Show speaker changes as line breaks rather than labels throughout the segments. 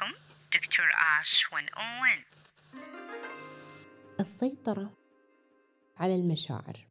معكم دكتور آش 101
السيطرة على المشاعر.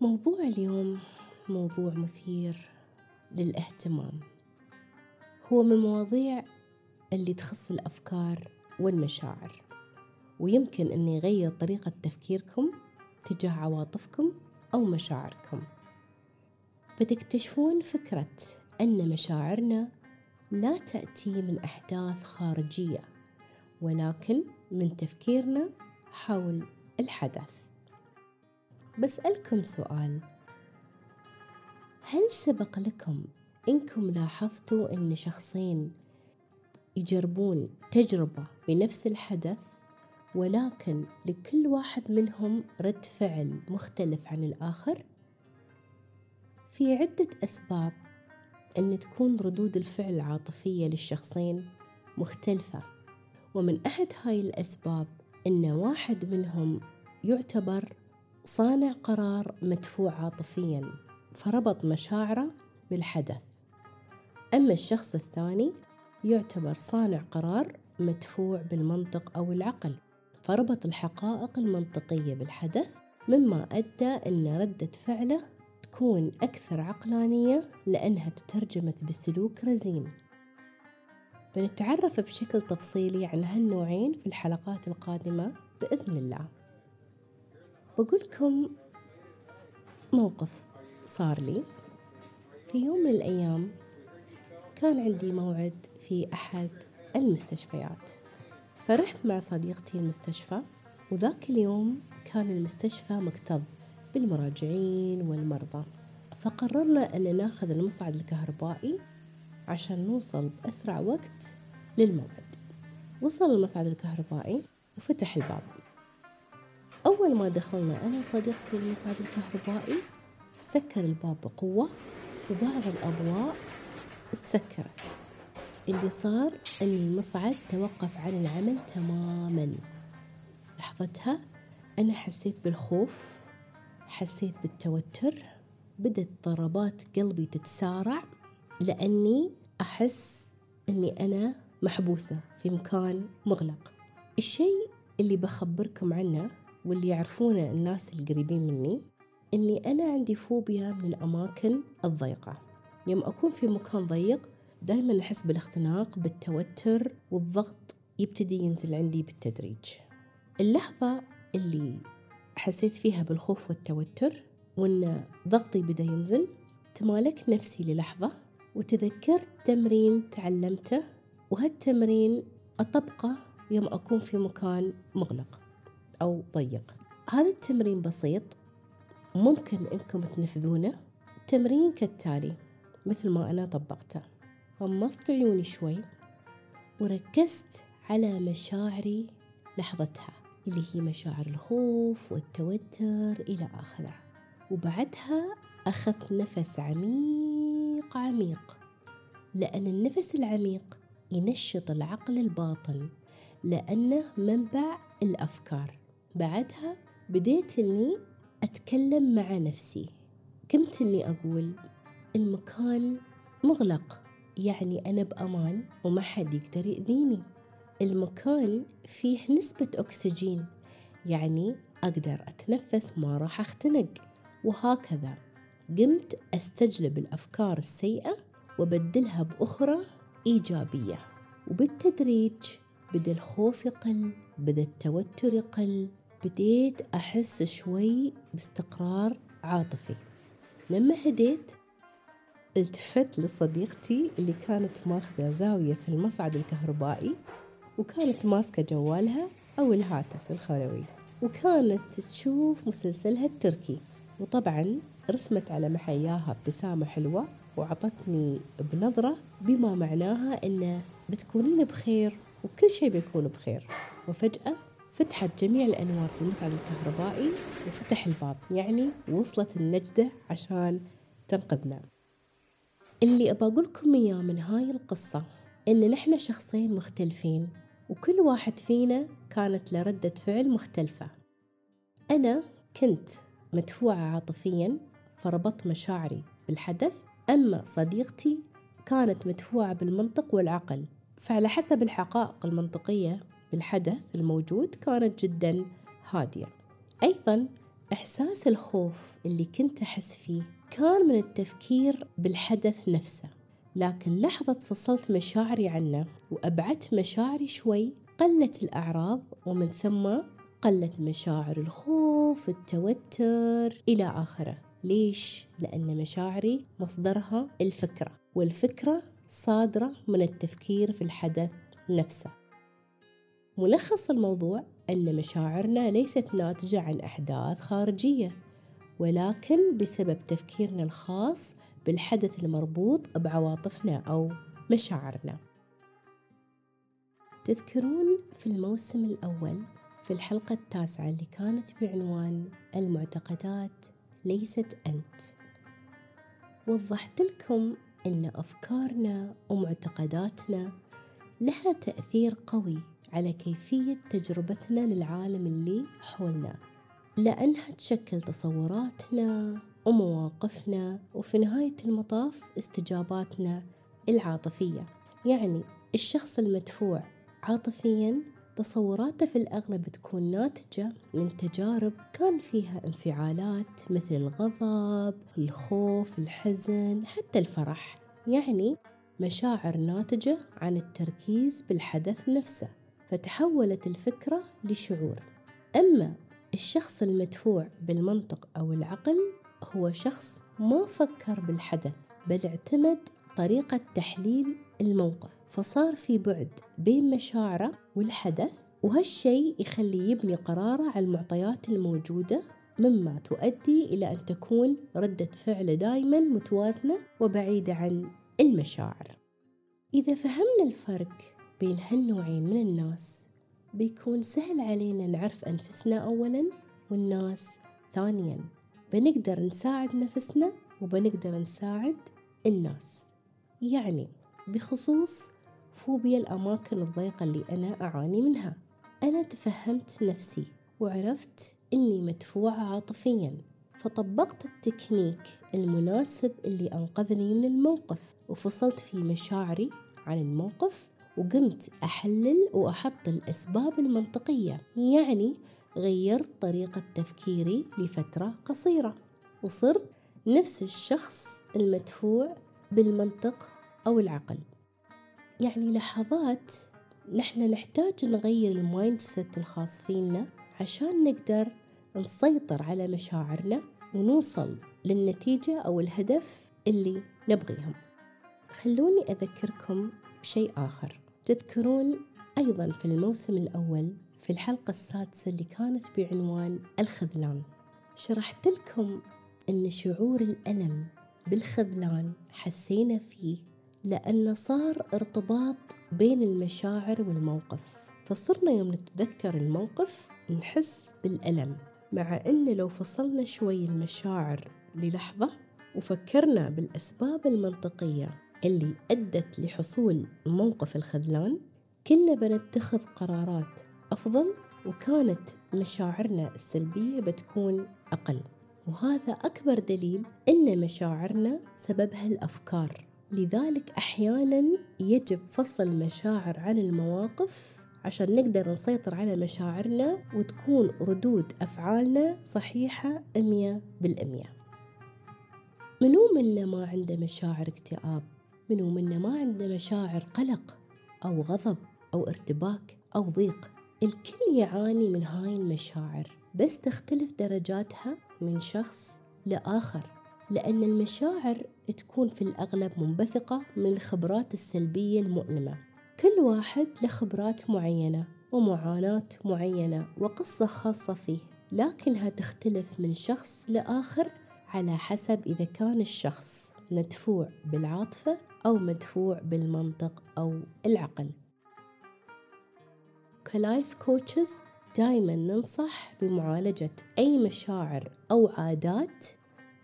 موضوع اليوم موضوع مثير للاهتمام. هو من المواضيع اللي تخص الأفكار والمشاعر ويمكن أن يغير طريقة تفكيركم تجاه عواطفكم أو مشاعركم. فتكتشفون فكرة أن مشاعرنا لا تأتي من أحداث خارجية ولكن من تفكيرنا حول الحدث بسألكم سؤال هل سبق لكم إنكم لاحظتوا أن شخصين يجربون تجربة بنفس الحدث ولكن لكل واحد منهم رد فعل مختلف عن الآخر؟ في عدة أسباب أن تكون ردود الفعل العاطفية للشخصين مختلفة ومن أحد هاي الأسباب أن واحد منهم يعتبر صانع قرار مدفوع عاطفيا فربط مشاعره بالحدث. أما الشخص الثاني يعتبر صانع قرار مدفوع بالمنطق أو العقل فربط الحقائق المنطقية بالحدث مما أدى أن ردة فعله تكون أكثر عقلانية لأنها تترجمت بسلوك رزين. بنتعرف بشكل تفصيلي عن هالنوعين في الحلقات القادمة بإذن الله. بقولكم موقف صار لي. في يوم من الأيام كان عندي موعد في أحد المستشفيات. فرحت مع صديقتي المستشفى وذاك اليوم كان المستشفى مكتظ. بالمراجعين والمرضى. فقررنا أن ناخذ المصعد الكهربائي عشان نوصل بأسرع وقت للموعد. وصل المصعد الكهربائي وفتح الباب. أول ما دخلنا أنا وصديقتي المصعد الكهربائي سكر الباب بقوة وبعض الأضواء تسكرت. اللي صار أن المصعد توقف عن العمل تماما. لحظتها أنا حسيت بالخوف حسيت بالتوتر بدت ضربات قلبي تتسارع لأني أحس أني أنا محبوسة في مكان مغلق. الشيء اللي بخبركم عنه واللي يعرفونه الناس القريبين مني أني أنا عندي فوبيا من الأماكن الضيقة. يوم أكون في مكان ضيق دائما أحس بالاختناق بالتوتر والضغط يبتدي ينزل عندي بالتدريج. اللحظة اللي حسيت فيها بالخوف والتوتر وأن ضغطي بدأ ينزل تمالكت نفسي للحظة وتذكرت تمرين تعلمته وهالتمرين أطبقه يوم أكون في مكان مغلق أو ضيق. هذا التمرين بسيط ممكن إنكم تنفذونه تمرين كالتالي مثل ما أنا طبقته. غمضت عيوني شوي وركزت على مشاعري لحظتها. اللي هي مشاعر الخوف والتوتر إلى آخره. وبعدها أخذت نفس عميق عميق لأن النفس العميق ينشط العقل الباطن لأنه منبع الأفكار. بعدها بديت أني أتكلم مع نفسي. كنت أني أقول المكان مغلق يعني أنا بأمان وما حد يقدر يأذيني. المكان فيه نسبة أكسجين يعني أقدر أتنفس ما راح أختنق. وهكذا قمت أستجلب الأفكار السيئة وبدلها بأخرى إيجابية. وبالتدريج بدأ الخوف يقل بدأ التوتر يقل بديت أحس شوي باستقرار عاطفي. لما هديت التفت لصديقتي اللي كانت ماخذة زاوية في المصعد الكهربائي. وكانت ماسكة جوالها أو الهاتف الخلوي وكانت تشوف مسلسلها التركي. وطبعا رسمت على محياها ابتسامة حلوة وعطتني بنظرة بما معناها أن بتكونين بخير وكل شيء بيكون بخير. وفجأة فتحت جميع الأنوار في المصعد الكهربائي وفتح الباب يعني وصلت النجدة عشان تنقذنا. اللي أبى أقولكم إياه من هاي القصة إن نحن شخصين مختلفين. وكل واحد فينا كانت له ردة فعل مختلفة. أنا كنت مدفوعة عاطفيا فربطت مشاعري بالحدث أما صديقتي كانت مدفوعة بالمنطق والعقل. فعلى حسب الحقائق المنطقية بالحدث الموجود كانت جدا هادية. أيضا إحساس الخوف اللي كنت أحس فيه كان من التفكير بالحدث نفسه. لكن لحظة فصلت مشاعري عنه وأبعدت مشاعري شوي قلت الأعراض ومن ثم قلت مشاعر الخوف التوتر إلى آخره ليش؟ لأن مشاعري مصدرها الفكرة والفكرة صادرة من التفكير في الحدث نفسه ملخص الموضوع أن مشاعرنا ليست ناتجة عن أحداث خارجية ولكن بسبب تفكيرنا الخاص بالحدث المربوط بعواطفنا أو مشاعرنا. تذكرون في الموسم الأول في الحلقة التاسعة اللي كانت بعنوان المعتقدات ليست أنت. وضحت لكم أن أفكارنا ومعتقداتنا لها تأثير قوي على كيفية تجربتنا للعالم اللي حولنا لأنها تشكل تصوراتنا ومواقفنا وفي نهاية المطاف استجاباتنا العاطفية يعني الشخص المدفوع عاطفيا تصوراته في الأغلب تكون ناتجة من تجارب كان فيها انفعالات مثل الغضب، الخوف، الحزن، حتى الفرح، يعني مشاعر ناتجة عن التركيز بالحدث نفسه، فتحولت الفكرة لشعور. أما الشخص المدفوع بالمنطق أو العقل هو شخص ما فكر بالحدث بل اعتمد طريقة تحليل الموقف. فصار في بعد بين مشاعره والحدث وهالشيء يخليه يبني قراره على المعطيات الموجودة مما تؤدي إلى أن تكون ردة فعله دائما متوازنة وبعيدة عن المشاعر. إذا فهمنا الفرق بين هالنوعين من الناس بيكون سهل علينا نعرف أنفسنا أولا والناس ثانيا. بنقدر نساعد نفسنا وبنقدر نساعد الناس. يعني بخصوص فوبيا الأماكن الضيقة اللي أنا أعاني منها. أنا تفهمت نفسي وعرفت أني مدفوعة عاطفيا فطبقت التكنيك المناسب اللي أنقذني من الموقف وفصلت في مشاعري عن الموقف وقمت أحلل وأحط الأسباب المنطقية. يعني غيرت طريقة تفكيري لفترة قصيرة. وصرت نفس الشخص المدفوع بالمنطق أو العقل. يعني لحظات نحن نحتاج نغير ال mindset الخاص فينا عشان نقدر نسيطر على مشاعرنا ونوصل للنتيجة أو الهدف اللي نبغيهم. خلوني أذكركم بشيء آخر. تذكرون أيضا في الموسم الأول في الحلقة السادسة اللي كانت بعنوان الخذلان. شرحت لكم أن شعور الألم بالخذلان حسينا فيه لأن صار ارتباط بين المشاعر والموقف. فصرنا يوم نتذكر الموقف نحس بالألم مع أن لو فصلنا شوي المشاعر للحظة وفكرنا بالأسباب المنطقية اللي أدت لحصول موقف الخذلان كنا بنتخذ قرارات أفضل وكانت مشاعرنا السلبية بتكون أقل. وهذا أكبر دليل أن مشاعرنا سببها الأفكار لذلك أحيانا يجب فصل المشاعر عن المواقف عشان نقدر نسيطر على مشاعرنا وتكون ردود أفعالنا صحيحة أمية بالأمية منو منا ما عنده مشاعر اكتئاب؟ منو منا ما عنده مشاعر قلق أو غضب أو ارتباك أو ضيق؟ الكل يعاني من هاي المشاعر بس تختلف درجاتها من شخص لآخر لأن المشاعر تكون في الأغلب منبثقة من الخبرات السلبية المؤلمة. كل واحد له خبرات معينة ومعاناة معينة وقصة خاصة فيه لكنها تختلف من شخص لآخر على حسب إذا كان الشخص مدفوع بالعاطفة أو مدفوع بالمنطق أو العقل. كلايف coaches دائما ننصح بمعالجة أي مشاعر أو عادات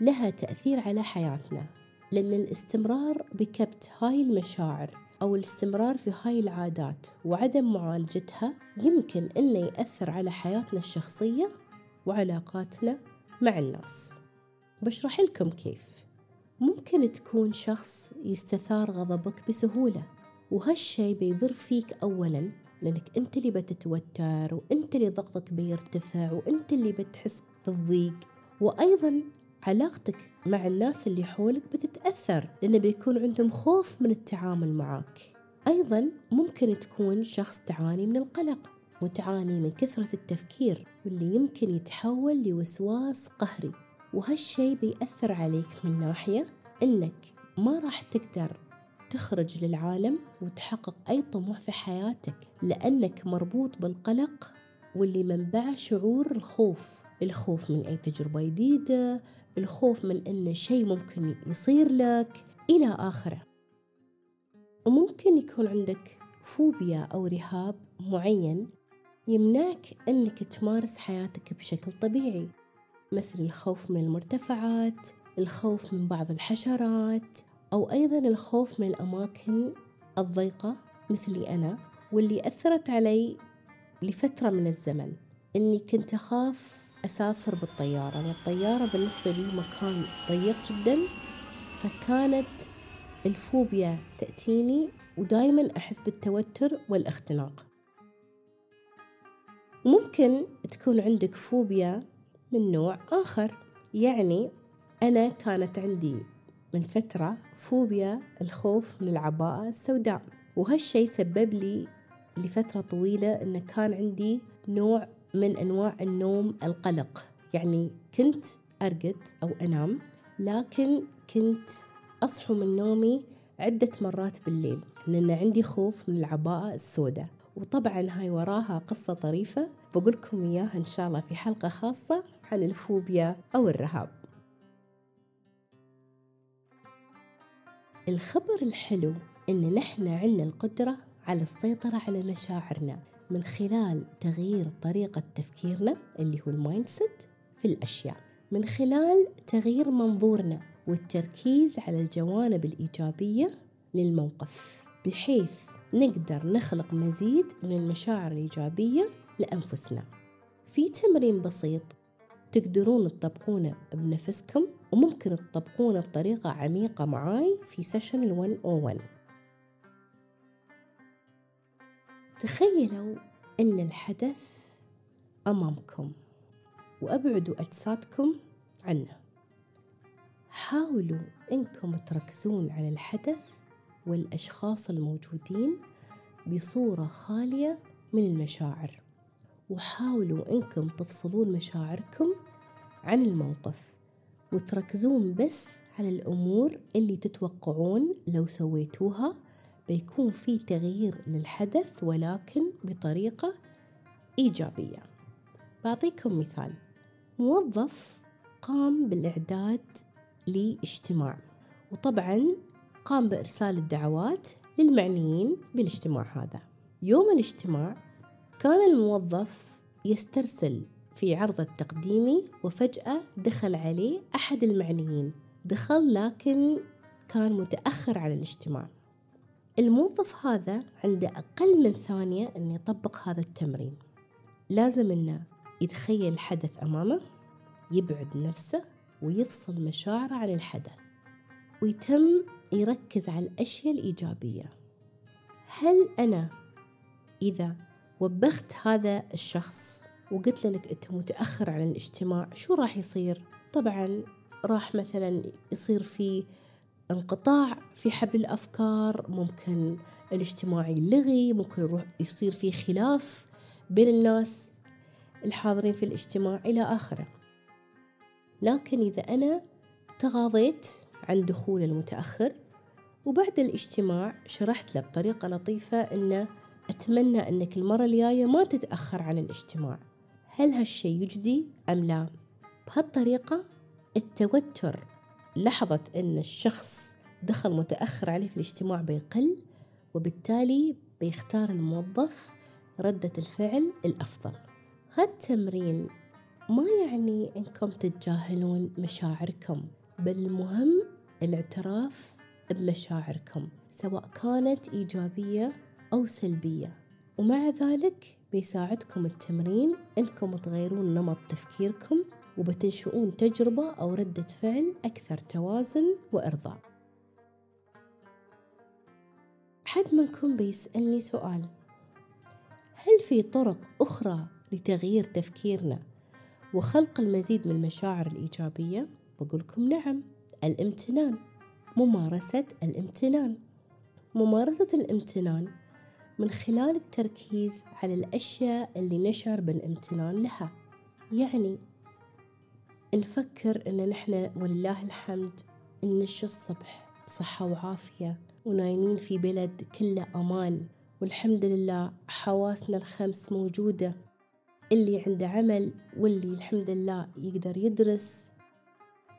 لها تأثير على حياتنا لأن الاستمرار بكبت هاي المشاعر أو الاستمرار في هاي العادات وعدم معالجتها يمكن أنه يأثر على حياتنا الشخصية وعلاقاتنا مع الناس. بشرح لكم كيف. ممكن تكون شخص يستثار غضبك بسهولة وهالشي بيضر فيك أولا لأنك أنت اللي بتتوتر وأنت اللي ضغطك بيرتفع وأنت اللي بتحس بالضيق. وأيضا علاقتك مع الناس اللي حولك بتتأثر لأنه بيكون عندهم خوف من التعامل معك. أيضا ممكن تكون شخص تعاني من القلق وتعاني من كثرة التفكير واللي يمكن يتحول لوسواس قهري. وهالشي بيأثر عليك من ناحية إنك ما راح تقدر تخرج للعالم وتحقق أي طموح في حياتك لأنك مربوط بالقلق واللي منبعه شعور الخوف. الخوف من أي تجربة جديدة الخوف من أن شيء ممكن يصير لك إلى آخره. وممكن يكون عندك فوبيا أو رهاب معين يمنعك أنك تمارس حياتك بشكل طبيعي مثل الخوف من المرتفعات الخوف من بعض الحشرات أو أيضا الخوف من الأماكن الضيقة مثلي أنا واللي أثرت علي لفترة من الزمن. إني كنت أخاف أسافر بالطيارة. يعني الطيارة بالنسبة لي مكان ضيق جدا فكانت الفوبيا تأتيني ودائما أحس بالتوتر والاختناق. ممكن تكون عندك فوبيا من نوع آخر يعني أنا كانت عندي من فترة فوبيا الخوف من العباءة السوداء. وهالشي سبب لي لفترة طويلة أنه كان عندي نوع من أنواع النوم القلق. يعني كنت أرقد أو أنام لكن كنت أصحو من نومي عدة مرات بالليل لأن عندي خوف من العباءة السوداء. وطبعا هاي وراها قصة طريفة بقولكم إياها إن شاء الله في حلقة خاصة عن الفوبيا أو الرهاب. الخبر الحلو إن نحن عندنا القدرة على السيطرة على مشاعرنا من خلال تغيير طريقة تفكيرنا اللي هو ال mindset في الأشياء. من خلال تغيير منظورنا والتركيز على الجوانب الإيجابية للموقف بحيث نقدر نخلق مزيد من المشاعر الإيجابية لأنفسنا. في تمرين بسيط تقدرون تطبقونه بنفسكم وممكن تطبقونه بطريقة عميقة معاي في سيشن ال 101 تخيلوا أن الحدث أمامكم وأبعدوا أجسادكم عنه. حاولوا أنكم تركزون على الحدث والأشخاص الموجودين بصورة خالية من المشاعر. وحاولوا أنكم تفصلون مشاعركم عن الموقف. وتركزون بس على الأمور اللي تتوقعون لو سويتوها. بيكون في تغيير للحدث ولكن بطريقة إيجابية. بعطيكم مثال. موظف قام بالإعداد لاجتماع وطبعا قام بإرسال الدعوات للمعنيين بالاجتماع هذا. يوم الاجتماع كان الموظف يسترسل في عرض التقديمي وفجأة دخل عليه أحد المعنيين. دخل لكن كان متأخر على الاجتماع. الموظف هذا عنده أقل من ثانية أن يطبق هذا التمرين. لازم أنه يتخيل الحدث أمامه يبعد نفسه ويفصل مشاعره عن الحدث. ويتم يركز على الأشياء الإيجابية. هل أنا إذا وبخت هذا الشخص وقلت له انك أنت متأخر عن الاجتماع شو راح يصير؟ طبعا راح مثلا يصير في انقطاع في حبل الأفكار ممكن الاجتماع يلغي ممكن يروح يصير في خلاف بين الناس الحاضرين في الاجتماع إلى آخره. لكن إذا أنا تغاضيت عن دخول المتأخر وبعد الاجتماع شرحت له بطريقة لطيفة إنه أتمنى أنك المرة الجاية ما تتأخر عن الاجتماع. هل هالشي يجدي أم لا؟ بهالطريقة التوتر لحظة أن الشخص دخل متأخر عليه في الاجتماع بيقل وبالتالي بيختار الموظف ردة الفعل الأفضل هالتمرين ما يعني أنكم تتجاهلون مشاعركم بل المهم الاعتراف بمشاعركم سواء كانت إيجابية أو سلبية ومع ذلك بيساعدكم التمرين أنكم تغيرون نمط تفكيركم وبتنشؤون تجربة أو ردة فعل أكثر توازن وإرضاء. حد منكم بيسألني سؤال. هل في طرق أخرى لتغيير تفكيرنا وخلق المزيد من المشاعر الإيجابية؟ بقولكم نعم الامتنان ممارسة الامتنان. ممارسة الامتنان من خلال التركيز على الأشياء اللي نشعر بالامتنان لها. يعني نفكر إن نحن ولله الحمد ننشى الصبح بصحة وعافية ونايمين في بلد كله أمان والحمد لله حواسنا الخمس موجودة. اللي عنده عمل واللي الحمد لله يقدر يدرس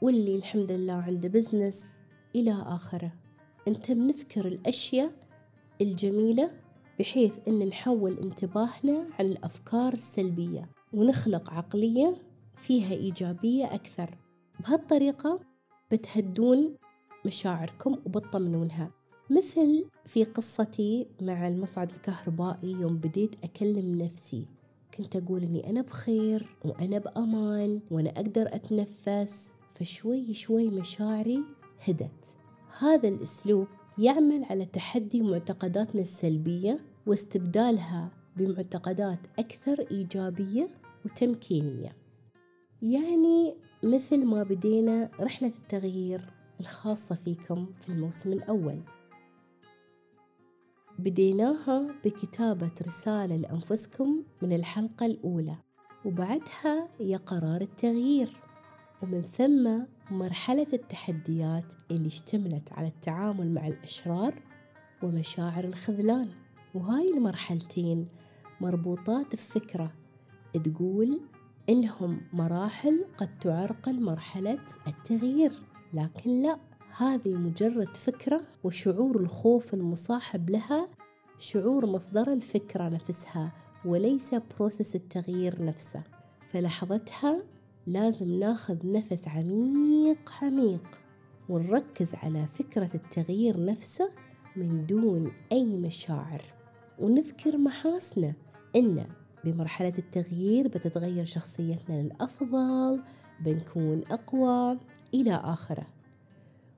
واللي الحمد لله عنده بزنس إلى آخره. أنت بنذكر الأشياء الجميلة بحيث أن نحول انتباهنا عن الأفكار السلبية ونخلق عقلية فيها إيجابية أكثر. بهالطريقة بتهدون مشاعركم وبتطمنونها. مثل في قصتي مع المصعد الكهربائي يوم بديت أكلم نفسي. كنت أقول إني أنا بخير وأنا بأمان وأنا أقدر أتنفس فشوي شوي مشاعري هدت. هذا الأسلوب يعمل على تحدي معتقداتنا السلبية واستبدالها بمعتقدات أكثر إيجابية وتمكينية. يعني مثل ما بدينا رحلة التغيير الخاصة فيكم في الموسم الأول. بديناها بكتابة رسالة لأنفسكم من الحلقة الأولى وبعدها يا قرار التغيير ومن ثم مرحلة التحديات اللي اشتملت على التعامل مع الأشرار ومشاعر الخذلان. وهاي المرحلتين مربوطات بفكرة تقول إنهم مراحل قد تعرقل مرحلة التغيير لكن لا هذه مجرد فكرة وشعور الخوف المصاحب لها شعور مصدر الفكرة نفسها وليس بروسس التغيير نفسه. فلحظتها لازم ناخذ نفس عميق عميق ونركز على فكرة التغيير نفسه من دون أي مشاعر. ونذكر محاسنة إن بمرحلة التغيير بتتغير شخصيتنا للأفضل بنكون أقوى إلى آخره.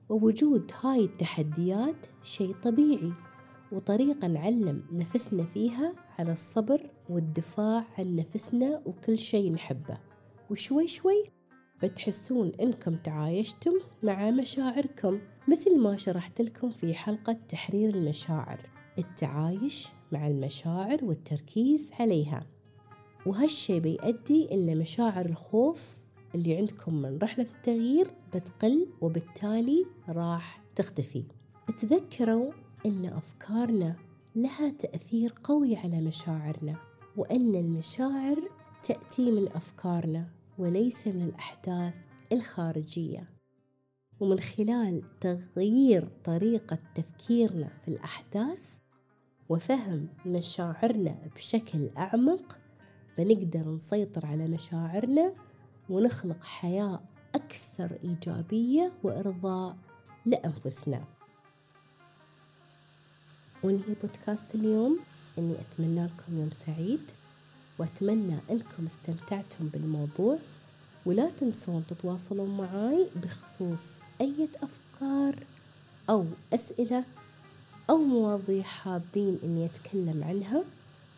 ووجود هاي التحديات شيء طبيعي وطريقة نعلم نفسنا فيها على الصبر والدفاع عن نفسنا وكل شيء نحبه. وشوي شوي بتحسون إنكم تعايشتم مع مشاعركم مثل ما شرحت لكم في حلقة تحرير المشاعر. التعايش مع المشاعر والتركيز عليها. وهالشي بيؤدي إن مشاعر الخوف اللي عندكم من رحلة التغيير بتقل وبالتالي راح تختفي. تذكروا إن أفكارنا لها تأثير قوي على مشاعرنا وأن المشاعر تأتي من أفكارنا وليس من الأحداث الخارجية. ومن خلال تغيير طريقة تفكيرنا في الأحداث وفهم مشاعرنا بشكل أعمق بنقدر نسيطر على مشاعرنا ونخلق حياة أكثر إيجابية وإرضاء لأنفسنا. وانهي بودكاست اليوم؟ إني أتمنى لكم يوم سعيد وأتمنى أنكم استمتعتم بالموضوع. ولا تنسون تتواصلون معاي بخصوص أي أفكار أو أسئلة أو مواضيع حابين إني أتكلم عنها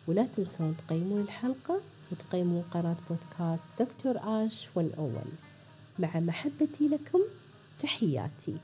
ولا تنسون تقيمون الحلقة وتقيمون قناة بودكاست دكتور آش 101 مع محبتي لكم تحياتي.